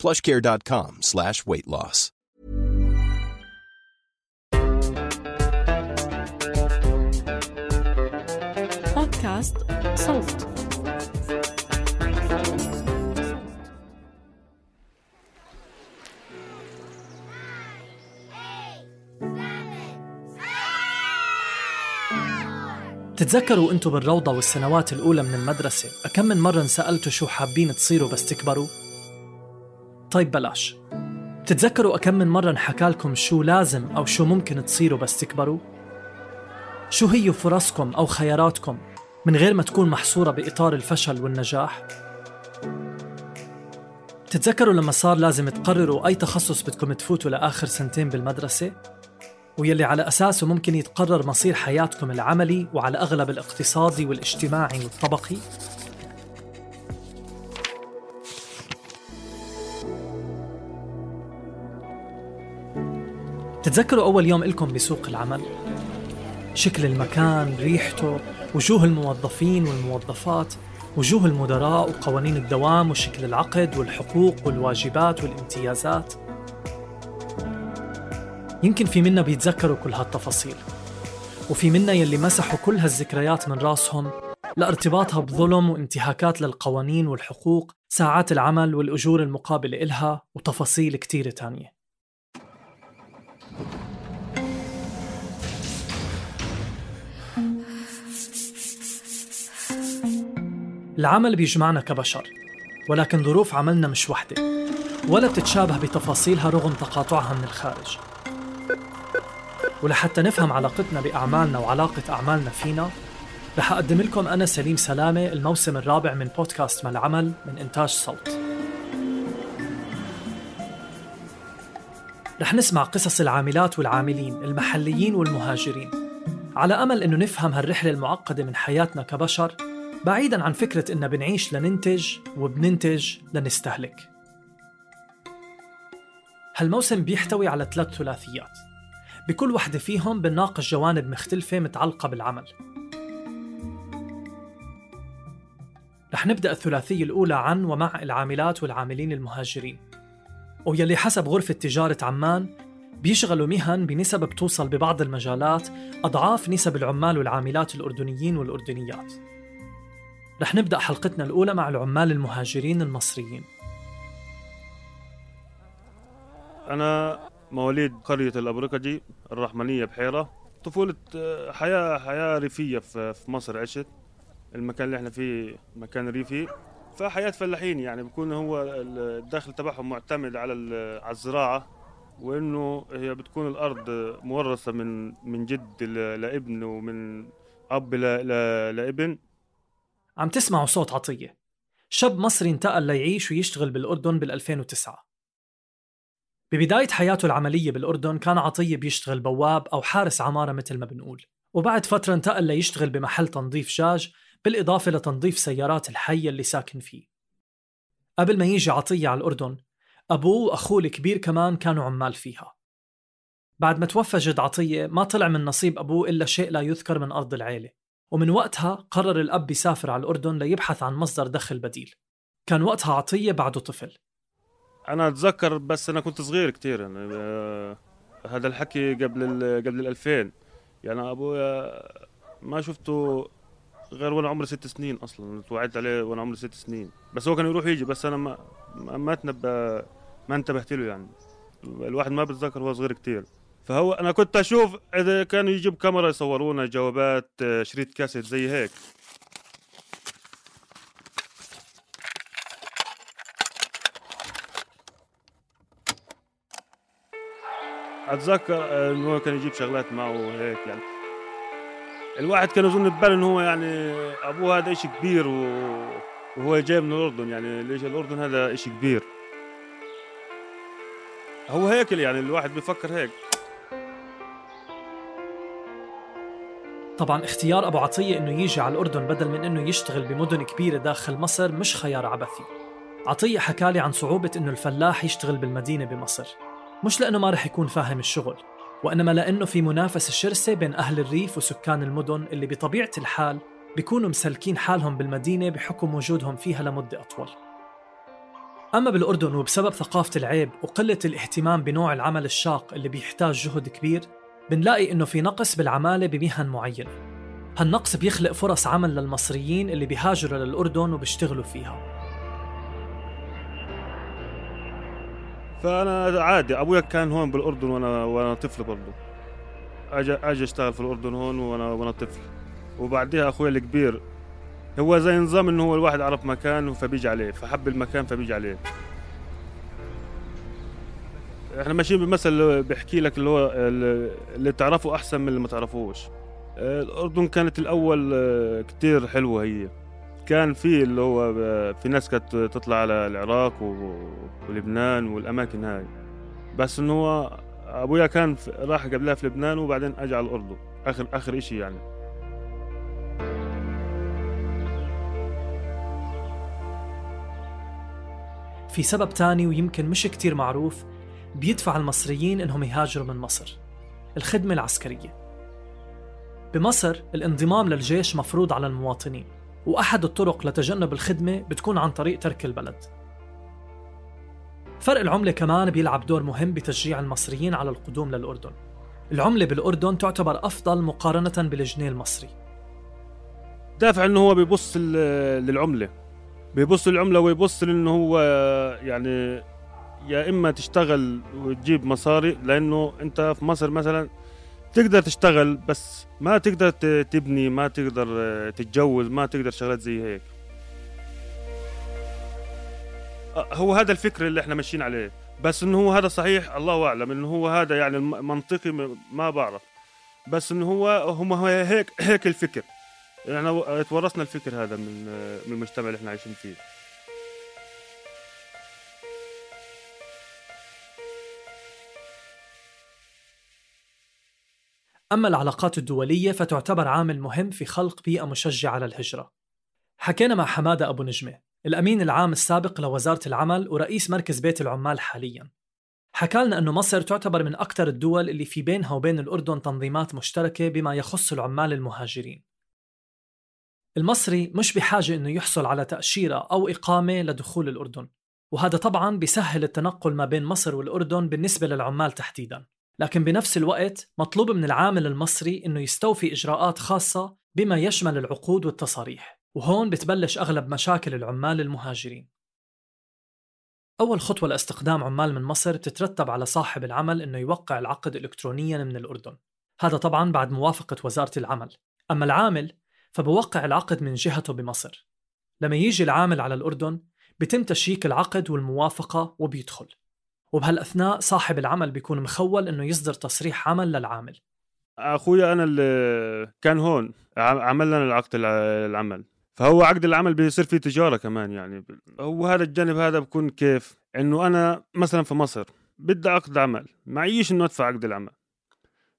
plushcare.com slash weight loss. بودكاست صوت تتذكروا انتو بالروضة والسنوات الأولى من المدرسة أكم من مرة انسألتوا شو حابين تصيروا بس تكبروا؟ طيب بلاش تتذكروا أكم من مرة انحكالكم شو لازم أو شو ممكن تصيروا بس تكبروا؟ شو هي فرصكم أو خياراتكم من غير ما تكون محصورة بإطار الفشل والنجاح؟ تتذكروا لما صار لازم تقرروا أي تخصص بدكم تفوتوا لآخر سنتين بالمدرسة؟ ويلي على أساسه ممكن يتقرر مصير حياتكم العملي وعلى أغلب الاقتصادي والاجتماعي والطبقي؟ تتذكروا أول يوم إلكم بسوق العمل؟ شكل المكان، ريحته، وجوه الموظفين والموظفات، وجوه المدراء وقوانين الدوام وشكل العقد والحقوق والواجبات والامتيازات. يمكن في منا بيتذكروا كل هالتفاصيل. وفي منا يلي مسحوا كل هالذكريات من راسهم لارتباطها بظلم وانتهاكات للقوانين والحقوق ساعات العمل والأجور المقابلة إلها وتفاصيل كتيرة تانية. العمل بيجمعنا كبشر ولكن ظروف عملنا مش وحدة ولا بتتشابه بتفاصيلها رغم تقاطعها من الخارج. ولحتى نفهم علاقتنا بأعمالنا وعلاقة أعمالنا فينا رح أقدم لكم أنا سليم سلامة الموسم الرابع من بودكاست ما العمل من إنتاج صوت. رح نسمع قصص العاملات والعاملين المحليين والمهاجرين على أمل أنه نفهم هالرحلة المعقدة من حياتنا كبشر بعيدا عن فكرة إننا بنعيش لننتج وبننتج لنستهلك. هالموسم بيحتوي على ثلاث ثلاثيات. بكل وحدة فيهم بنناقش جوانب مختلفة متعلقة بالعمل. رح نبدأ الثلاثية الأولى عن ومع العاملات والعاملين المهاجرين. ويلي حسب غرفة تجارة عمان بيشغلوا مهن بنسب بتوصل ببعض المجالات أضعاف نسب العمال والعاملات الأردنيين والأردنيات. رح نبدأ حلقتنا الأولى مع العمال المهاجرين المصريين. أنا مواليد قرية الأبركجي الرحمنية بحيرة. طفولة آه، حياة حياة ريفية في مصر عشت. المكان اللي إحنا فيه مكان ريفي. فحياة فلاحين يعني بيكون هو الدخل تبعهم معتمد على على الزراعة وإنه هي بتكون الأرض مورثة من من جد لابن ومن أب لابن. عم تسمعوا صوت عطية. شاب مصري انتقل ليعيش ويشتغل بالأردن بال 2009 ببداية حياته العملية بالأردن كان عطية بيشتغل بواب أو حارس عمارة مثل ما بنقول. وبعد فترة انتقل ليشتغل بمحل تنظيف جاج بالإضافة لتنظيف سيارات الحي اللي ساكن فيه. قبل ما يجي عطية على الأردن أبوه وأخوه الكبير كمان كانوا عمال فيها. بعد ما توفى جد عطية ما طلع من نصيب أبوه إلا شيء لا يذكر من أرض العيلة. ومن وقتها قرر الأب يسافر على الأردن ليبحث عن مصدر دخل بديل. كان وقتها عطية بعده طفل. أنا أتذكر بس أنا كنت صغير كتير يعني آه، هذا الحكي قبل ال قبل ال 2000 يعني أبويا ما شفته غير وأنا عمري ست سنين أصلا توعدت عليه وأنا عمري ست سنين. بس هو كان يروح يجي بس أنا ما ما تنبه ما انتبهت له يعني. الواحد ما بتذكر وهو صغير كتير. فهو أنا كنت أشوف إذا كانوا يجيب كاميرا يصورونا جوابات آه، شريط كاسيت زي هيك. أتذكر آه، إنه كان يجيب شغلات معه وهيك يعني. الواحد كان يظن بباله إنه هو يعني أبوه هذا إشي كبير. وهو جاي من الأردن يعني. ليش الأردن هذا إشي كبير؟ هو هيك يعني الواحد بيفكر هيك. طبعا اختيار أبو عطية إنه يجي على الأردن بدل من إنه يشتغل بمدن كبيرة داخل مصر مش خيار عبثي. عطية حكالي عن صعوبة إنه الفلاح يشتغل بالمدينة بمصر. مش لأنه ما رح يكون فاهم الشغل وإنما لأنه في منافسة شرسة بين أهل الريف وسكان المدن اللي بطبيعة الحال بيكونوا مسلكين حالهم بالمدينة بحكم وجودهم فيها لمدة أطول. أما بالأردن وبسبب ثقافة العيب وقلة الاهتمام بنوع العمل الشاق اللي بيحتاج جهد كبير بنلاقي إنه في نقص بالعمالة بمهن معينة. هالنقص بيخلق فرص عمل للمصريين اللي بيهاجروا للأردن وبيشتغلوا فيها. فأنا عادي أبويا كان هون بالأردن وأنا وأنا طفل برضه أجي أجي أشتغل في الأردن هون وأنا وأنا طفل. وبعدها أخوي الكبير هو زي نظام إنه هو الواحد عرف مكان فبيجي عليه فحب المكان فبيجي عليه. إحنا ماشيين بمثل بيحكي لك اللي هو اللي تعرفه أحسن من اللي ما تعرفوش. الأردن كانت الأول كتير حلوة هي. كان في اللي هو في ناس كانت تطلع على العراق ولبنان والأماكن هاي. بس إنه هو أبويا كان راح قبلها في لبنان وبعدين أجى على الأردن. اخر آخر إشي يعني. في سبب تاني ويمكن مش كتير معروف بيدفع المصريين إنهم يهاجروا من مصر. الخدمة العسكرية. بمصر الانضمام للجيش مفروض على المواطنين وأحد الطرق لتجنب الخدمة بتكون عن طريق ترك البلد. فرق العملة كمان بيلعب دور مهم بتشجيع المصريين على القدوم للأردن. العملة بالأردن تعتبر أفضل مقارنة بالجنيه المصري. دافع إنه هو بيبص للعملة. بيبص للعملة ويبص لإنه هو يعني يا إما تشتغل وتجيب مصاري لأنه أنت في مصر مثلا تقدر تشتغل بس ما تقدر تبني ما تقدر تتجوز ما تقدر شغلات زي هيك. هو هذا الفكر اللي إحنا ماشيين عليه. بس إنه هو هذا صحيح الله أعلم إنه هو هذا يعني منطقي ما بعرف. بس إنه هو هم هيك هيك الفكر. إحنا تورثنا الفكر هذا من من المجتمع اللي إحنا عايشين فيه. أما العلاقات الدولية فتعتبر عامل مهم في خلق بيئة مشجعة للهجرة حكينا مع حمادة أبو نجمة الأمين العام السابق لوزارة العمل ورئيس مركز بيت العمال حالياً. حكى لنا أنه مصر تعتبر من أكثر الدول اللي في بينها وبين الأردن تنظيمات مشتركة بما يخص العمال المهاجرين. المصري مش بحاجة أنه يحصل على تأشيرة أو إقامة لدخول الأردن وهذا طبعا بيسهل التنقل ما بين مصر والأردن بالنسبة للعمال تحديدا. لكن بنفس الوقت مطلوب من العامل المصري أنه يستوفي إجراءات خاصة بما يشمل العقود والتصاريح وهون بتبلش أغلب مشاكل العمال المهاجرين. أول خطوة لاستخدام عمال من مصر بتترتب على صاحب العمل أنه يوقع العقد إلكترونيا من الأردن. هذا طبعا بعد موافقة وزارة العمل. أما العامل فبوقع العقد من جهته بمصر. لما يجي العامل على الأردن بتم تشييك العقد والموافقة وبيدخل. وبهالأثناء صاحب العمل بيكون مخول إنه يصدر تصريح عمل للعامل. أخويا أنا اللي كان هون عمل لنا العقد العمل. فهو عقد العمل بيصير فيه تجارة كمان يعني. هو هذا الجانب هذا بكون كيف؟ إنه أنا مثلا في مصر بدي عقد عمل معيش إنه أدفع عقد العمل.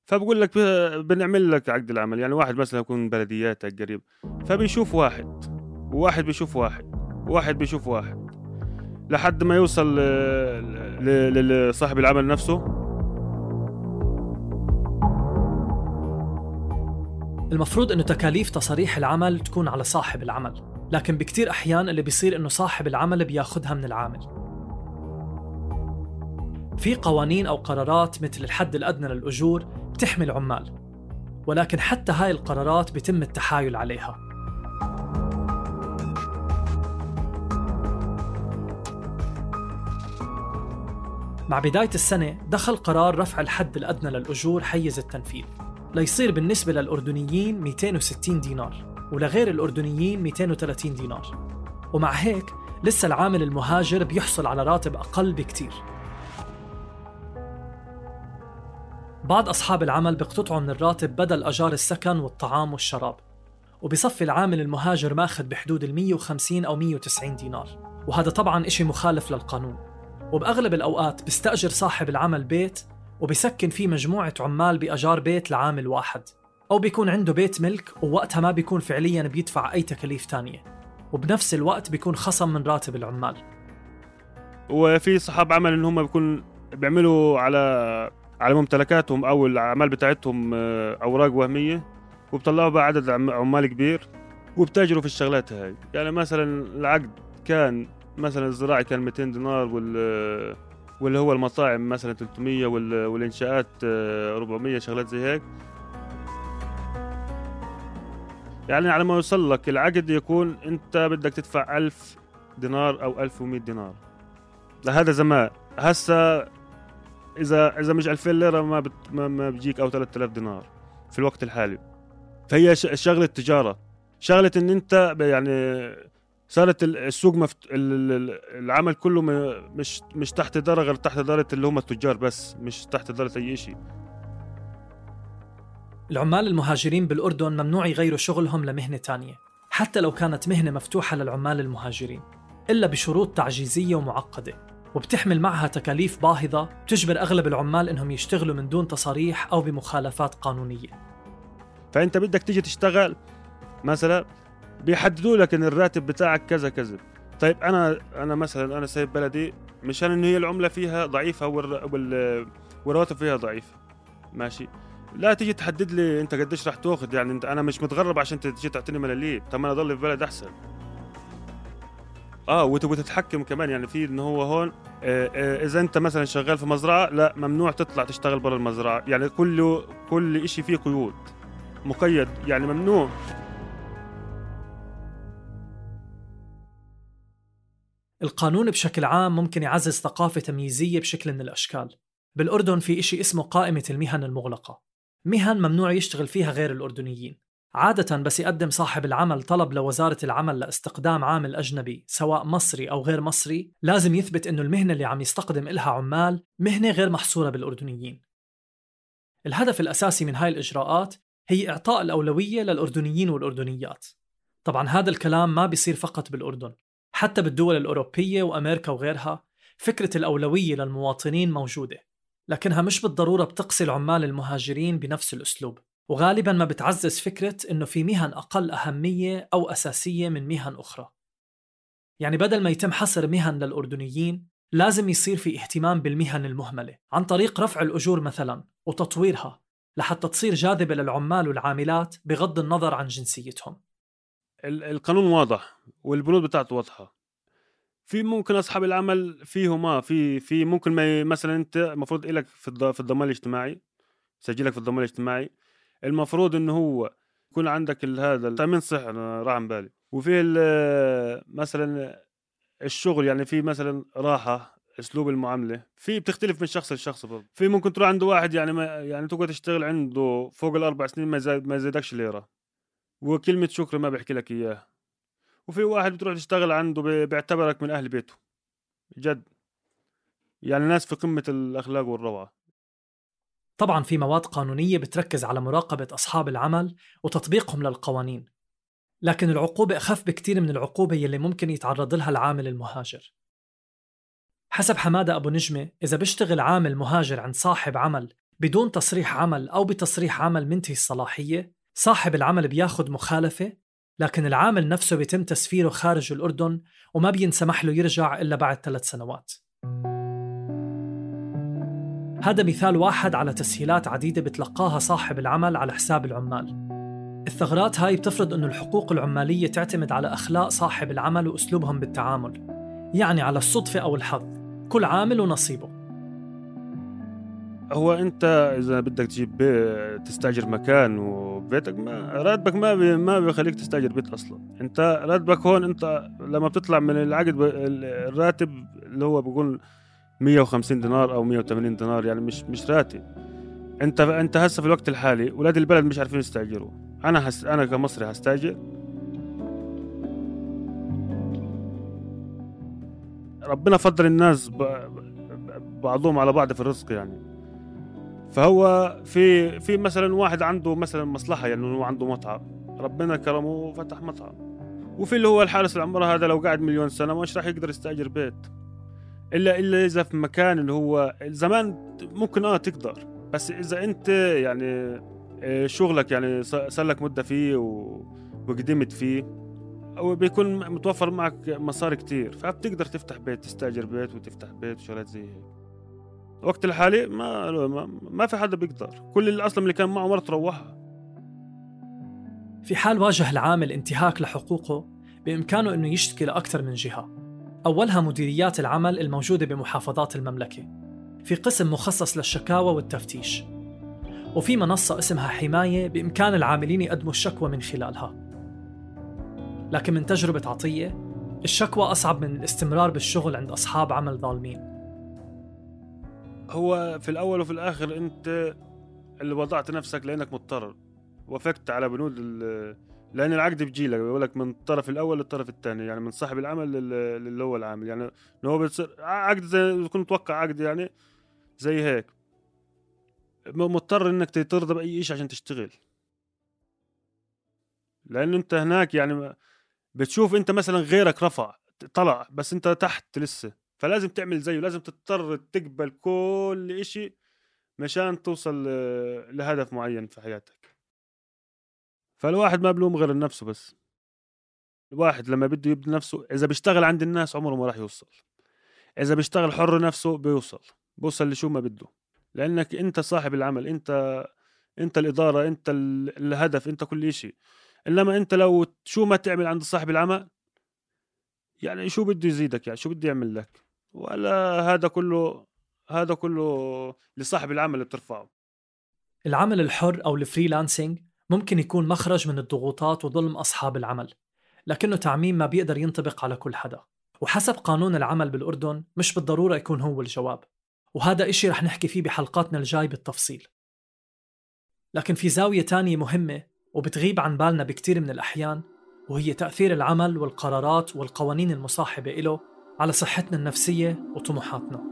فبقول لك بنعمل لك عقد العمل يعني واحد مثلا يكون بلدياتك قريب. فبيشوف واحد وواحد بيشوف واحد وواحد بيشوف واحد. لحد ما يوصل لصاحب العمل نفسه. المفروض إنه تكاليف تصاريح العمل تكون على صاحب العمل لكن بكتير أحيان اللي بيصير إنه صاحب العمل بياخدها من العامل. في قوانين أو قرارات مثل الحد الأدنى للأجور بتحمي العمال ولكن حتى هاي القرارات بيتم التحايل عليها. مع بداية السنة دخل قرار رفع الحد الأدنى للأجور حيز التنفيذ ليصير بالنسبة للأردنيين 260 دينار ولغير الأردنيين 230 دينار. ومع هيك لسه العامل المهاجر بيحصل على راتب أقل بكتير. بعض أصحاب العمل بيقتطعوا من الراتب بدل أجار السكن والطعام والشراب وبصفي العامل المهاجر ماخذ بحدود ال 150 أو 190 دينار. وهذا طبعا إشي مخالف للقانون. وبأغلب الأوقات بيستأجر صاحب العمل بيت وبيسكن فيه مجموعة عمال بأجار بيت لعامل واحد. أو بيكون عنده بيت ملك ووقتها ما بيكون فعليا بيدفع أي تكاليف تانية. وبنفس الوقت بيكون خصم من راتب العمال. وفي صحاب عمل إن هم بيكون بيعملوا على على ممتلكاتهم أو الأعمال بتاعتهم آه، أوراق وهمية وبطلعوا بقى عدد عمال كبير وبتأجروا في الشغلات هاي. يعني مثلا العقد كان مثلا الزراعي كان 200 دينار وال واللي هو المطاعم مثلا 300 والإنشاءات 400 آه، شغلات زي هيك. يعني على ما يوصل لك العقد يكون أنت بدك تدفع 1000 دينار أو 1100 دينار. لهذا زمان هسا إذا إذا مش 2000 ليرة ما بت ما, بيجيك أو 3000 دينار في الوقت الحالي. فهي شغلة تجارة. شغلة إن أنت يعني صارت السوق مفت... العمل كله مش مش تحت اداره غير تحت اداره اللي هم التجار بس مش تحت اداره أي شيء العمال المهاجرين بالأردن ممنوع يغيروا شغلهم لمهنة تانية حتى لو كانت مهنة مفتوحة للعمال المهاجرين إلا بشروط تعجيزية ومعقدة. وبتحمل معها تكاليف باهظة بتجبر أغلب العمال إنهم يشتغلوا من دون تصاريح أو بمخالفات قانونية. فأنت بدك تيجي تشتغل مثلا بيحددوا لك إن الراتب بتاعك كذا كذا. طيب أنا أنا مثلا أنا سايب بلدي مشان انه هي العملة فيها ضعيفة والرواتب فيها ضعيفة. ماشي. لا تيجي تحدد لي أنت قديش رح تأخذ يعني أنت أنا مش متغرب عشان تيجي تعطيني ملاليم. طب أنا أضل في بلد أحسن. آه وتبغى تتحكم كمان يعني في انه هو هون آه آه إذا أنت مثلا شغال في مزرعة لا ممنوع تطلع تشتغل برا المزرعة. يعني كله كل شيء فيه قيود. مقيد يعني ممنوع. القانون بشكل عام ممكن يعزز ثقافة تمييزية بشكل من الأشكال. بالأردن في إشي اسمه قائمة المهن المغلقة. مهن ممنوع يشتغل فيها غير الأردنيين. عادة بس يقدم صاحب العمل طلب لوزارة العمل لاستقدام عامل أجنبي سواء مصري أو غير مصري لازم يثبت أنه المهنة اللي عم يستقدم إلها عمال مهنة غير محصورة بالأردنيين. الهدف الأساسي من هاي الإجراءات هي إعطاء الأولوية للأردنيين والأردنيات. طبعا هذا الكلام ما بيصير فقط بالأردن. حتى بالدول الأوروبية وأمريكا وغيرها فكرة الأولوية للمواطنين موجودة لكنها مش بالضرورة بتقصي العمال المهاجرين بنفس الأسلوب. وغالبا ما بتعزز فكرة إنه في مهن أقل أهمية أو أساسية من مهن أخرى. يعني بدل ما يتم حصر مهن للأردنيين لازم يصير في اهتمام بالمهن المهملة عن طريق رفع الأجور مثلا وتطويرها لحتى تصير جاذبة للعمال والعاملات بغض النظر عن جنسيتهم. القانون واضح والبنود بتاعته واضحة. في ممكن أصحاب العمل فيهم ما في في ممكن ما مثلا أنت المفروض لك في في الضمان الاجتماعي سجلك في الضمان الاجتماعي. المفروض انه هو يكون عندك هذا التامين صحي أنا راح عن بالي. وفي مثلا الشغل يعني في مثلا راحة أسلوب المعاملة في بتختلف من شخص لشخص برضه. في ممكن تروح عند واحد يعني ما يعني تقعد تشتغل عنده فوق الأربع سنين ما يزيدكش ليرة. وكلمة شكر ما بيحكي لك اياه وفي واحد بتروح تشتغل عنده بيعتبرك من أهل بيته. جد. يعني ناس في قمة الأخلاق والروعة. طبعا في مواد قانونية بتركز على مراقبة أصحاب العمل وتطبيقهم للقوانين. لكن العقوبة أخف بكتير من العقوبة يلي ممكن يتعرض لها العامل المهاجر. حسب حمادة أبو نجمة إذا بيشتغل عامل مهاجر عند صاحب عمل بدون تصريح عمل أو بتصريح عمل منتهي الصلاحية صاحب العمل بياخد مخالفة لكن العامل نفسه بيتم تسفيره خارج الأردن وما بينسمح له يرجع إلا بعد ثلاث سنوات. هذا مثال واحد على تسهيلات عديدة بتلقاها صاحب العمل على حساب العمال. الثغرات هاي بتفرض أنه الحقوق العمالية تعتمد على أخلاق صاحب العمل وأسلوبهم بالتعامل يعني على الصدفة أو الحظ كل عامل ونصيبه. هو انت اذا بدك تجيب بيت تستاجر مكان وبيتك ما راتبك ما بي ما بيخليك تستاجر بيت أصلا. انت راتبك هون انت لما بتطلع من العقد الراتب اللي هو بقول 150 دينار أو 180 دينار يعني مش مش راتب. انت انت هسه في الوقت الحالي ولاد البلد مش عارفين يستاجروا. أنا هس أنا كمصري هستاجر. ربنا فضل الناس ب... بعضهم على بعض في الرزق يعني. فهو في في مثلا واحد عنده مثلا مصلحة يعني هو عنده مطعم. ربنا كرمه وفتح مطعم. وفي اللي هو الحارس العمره هذا لو قاعد مليون سنة مش راح يقدر يستأجر بيت. إلا إلا إذا في مكان اللي هو زمان ممكن آه تقدر بس إذا أنت يعني آه، شغلك يعني صار لك مدة فيه وقدمت فيه وبيكون متوفر معك مصاري كتير. فبتقدر تفتح بيت تستأجر بيت وتفتح بيت وشغلات زي هيك. وقت الحالي ما ما, في حدا بيقدر. كل اللي أصلا اللي كان معه مرة روحها في حال واجه العامل انتهاك لحقوقه بإمكانه أنه يشتكي لأكثر من جهة. أولها مديريات العمل الموجودة بمحافظات المملكة. في قسم مخصص للشكاوى والتفتيش. وفي منصة اسمها حماية بإمكان العاملين يقدموا الشكوى من خلالها. لكن من تجربة عطية الشكوى أصعب من الاستمرار بالشغل عند أصحاب عمل ظالمين. هو في الأول وفي الآخر أنت اللي وضعت نفسك لأنك مضطر. وافقت على بنود لأن العقد بيجي لك بيقول لك من الطرف الأول للطرف الثاني يعني من صاحب العمل اللي هو العامل. يعني هو بتصير عقد زي كنت متوقع عقد يعني زي هيك. مضطر إنك ترضى بأي شيء عشان تشتغل. لأنه أنت هناك يعني بتشوف أنت مثلا غيرك رفع طلع بس أنت تحت لسه. فلازم تعمل زيه لازم تضطر تقبل كل إشي مشان توصل لهدف معين في حياتك. فالواحد ما بلوم غير نفسه بس. الواحد لما بده يبني نفسه إذا بيشتغل عند الناس عمره ما راح يوصل. إذا بيشتغل حر نفسه بيوصل بيوصل لشو ما بده. لأنك أنت صاحب العمل أنت أنت الإدارة أنت الهدف أنت كل شيء إنما أنت لو شو ما تعمل عند صاحب العمل يعني شو بده يزيدك؟ يعني شو بده يعمل لك؟ ولا هذا كله هذا كله لصاحب العمل اللي بترفعه. العمل الحر أو الفريلانسينج ممكن يكون مخرج من الضغوطات وظلم أصحاب العمل لكنه تعميم ما بيقدر ينطبق على كل حدا. وحسب قانون العمل بالأردن مش بالضرورة يكون هو الجواب وهذا إشي رح نحكي فيه بحلقاتنا الجاي بالتفصيل. لكن في زاوية تانية مهمة وبتغيب عن بالنا بكتير من الأحيان وهي تأثير العمل والقرارات والقوانين المصاحبة إله على صحتنا النفسية وطموحاتنا.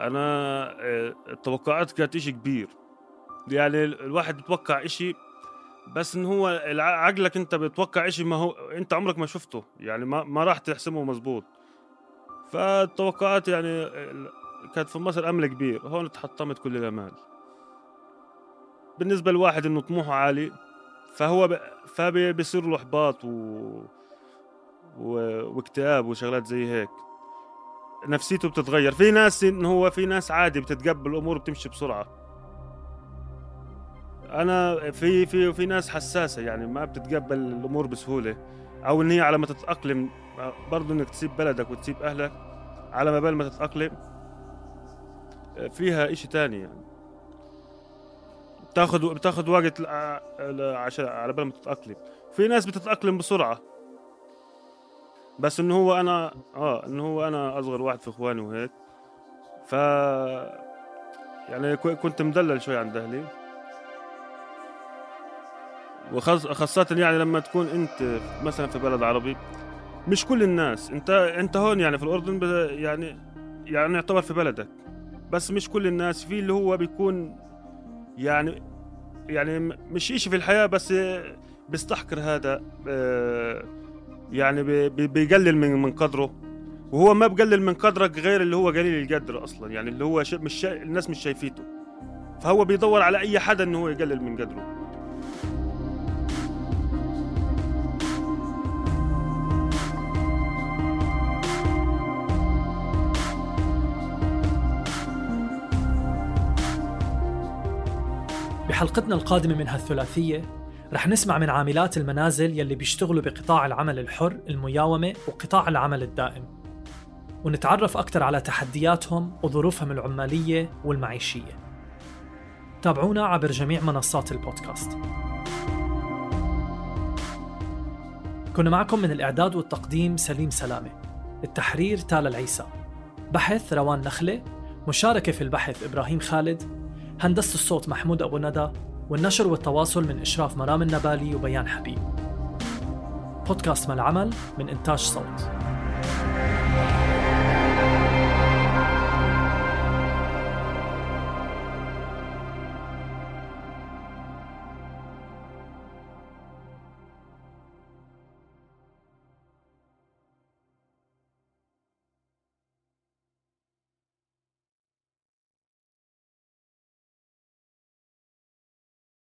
أنا آه، التوقعات كانت إشي كبير. يعني الواحد بتوقع إشي بس إن هو عقلك أنت بتوقع إشي ما هو أنت عمرك ما شفته. يعني ما ما راح تحسمه مزبوط فالتوقعات يعني كانت في مصر أمل كبير. هون تحطمت كل الأمال. بالنسبة لواحد إنه طموحه عالي فهو ب... فبيصير له إحباط و... و... واكتئاب وشغلات زي هيك. نفسيته بتتغير. في ناس انه هو في ناس عادي بتتقبل الأمور بتمشي بسرعة. أنا في في في ناس حساسة يعني ما بتتقبل الأمور بسهولة. أو إن هي على ما تتأقلم برضه إنك تسيب بلدك وتسيب أهلك على ما بال ما تتأقلم فيها إشي تاني يعني. بتاخذ بتاخذ وقت عشان على بال ما تتأقلم. في ناس بتتأقلم بسرعة. بس إنه هو أنا آه إنه هو أنا أصغر واحد في إخواني وهيك. ف يعني كنت مدلل شوي عند أهلي. وخاصة يعني لما تكون أنت مثلا في بلد عربي مش كل الناس. انت أنت هون يعني في الأردن يعني يعني يعتبر في بلدك. بس مش كل الناس. في اللي هو بيكون يعني يعني مش إشي في الحياة بس بيستحقر هذا آه، يعني بيقلل من من قدره وهو ما بقلل من قدرك غير اللي هو قليل القدر أصلا يعني اللي هو مش. الناس مش شايفيته فهو بيدور على أي حدا إنه هو يقلل من قدره بحلقتنا القادمة من هالثلاثية رح نسمع من عاملات المنازل يلي بيشتغلوا بقطاع العمل الحر المياومة وقطاع العمل الدائم. ونتعرف أكثر على تحدياتهم وظروفهم العمالية والمعيشية. تابعونا عبر جميع منصات البودكاست. كنا معكم من الإعداد والتقديم سليم سلامة. التحرير تالا العيسى. بحث روان نخلة. مشاركة في البحث إبراهيم خالد. هندسة الصوت محمود أبو ندى والنشر والتواصل من إشراف مرام النبالي وبيان حبيب. بودكاست ما العمل من إنتاج صوت.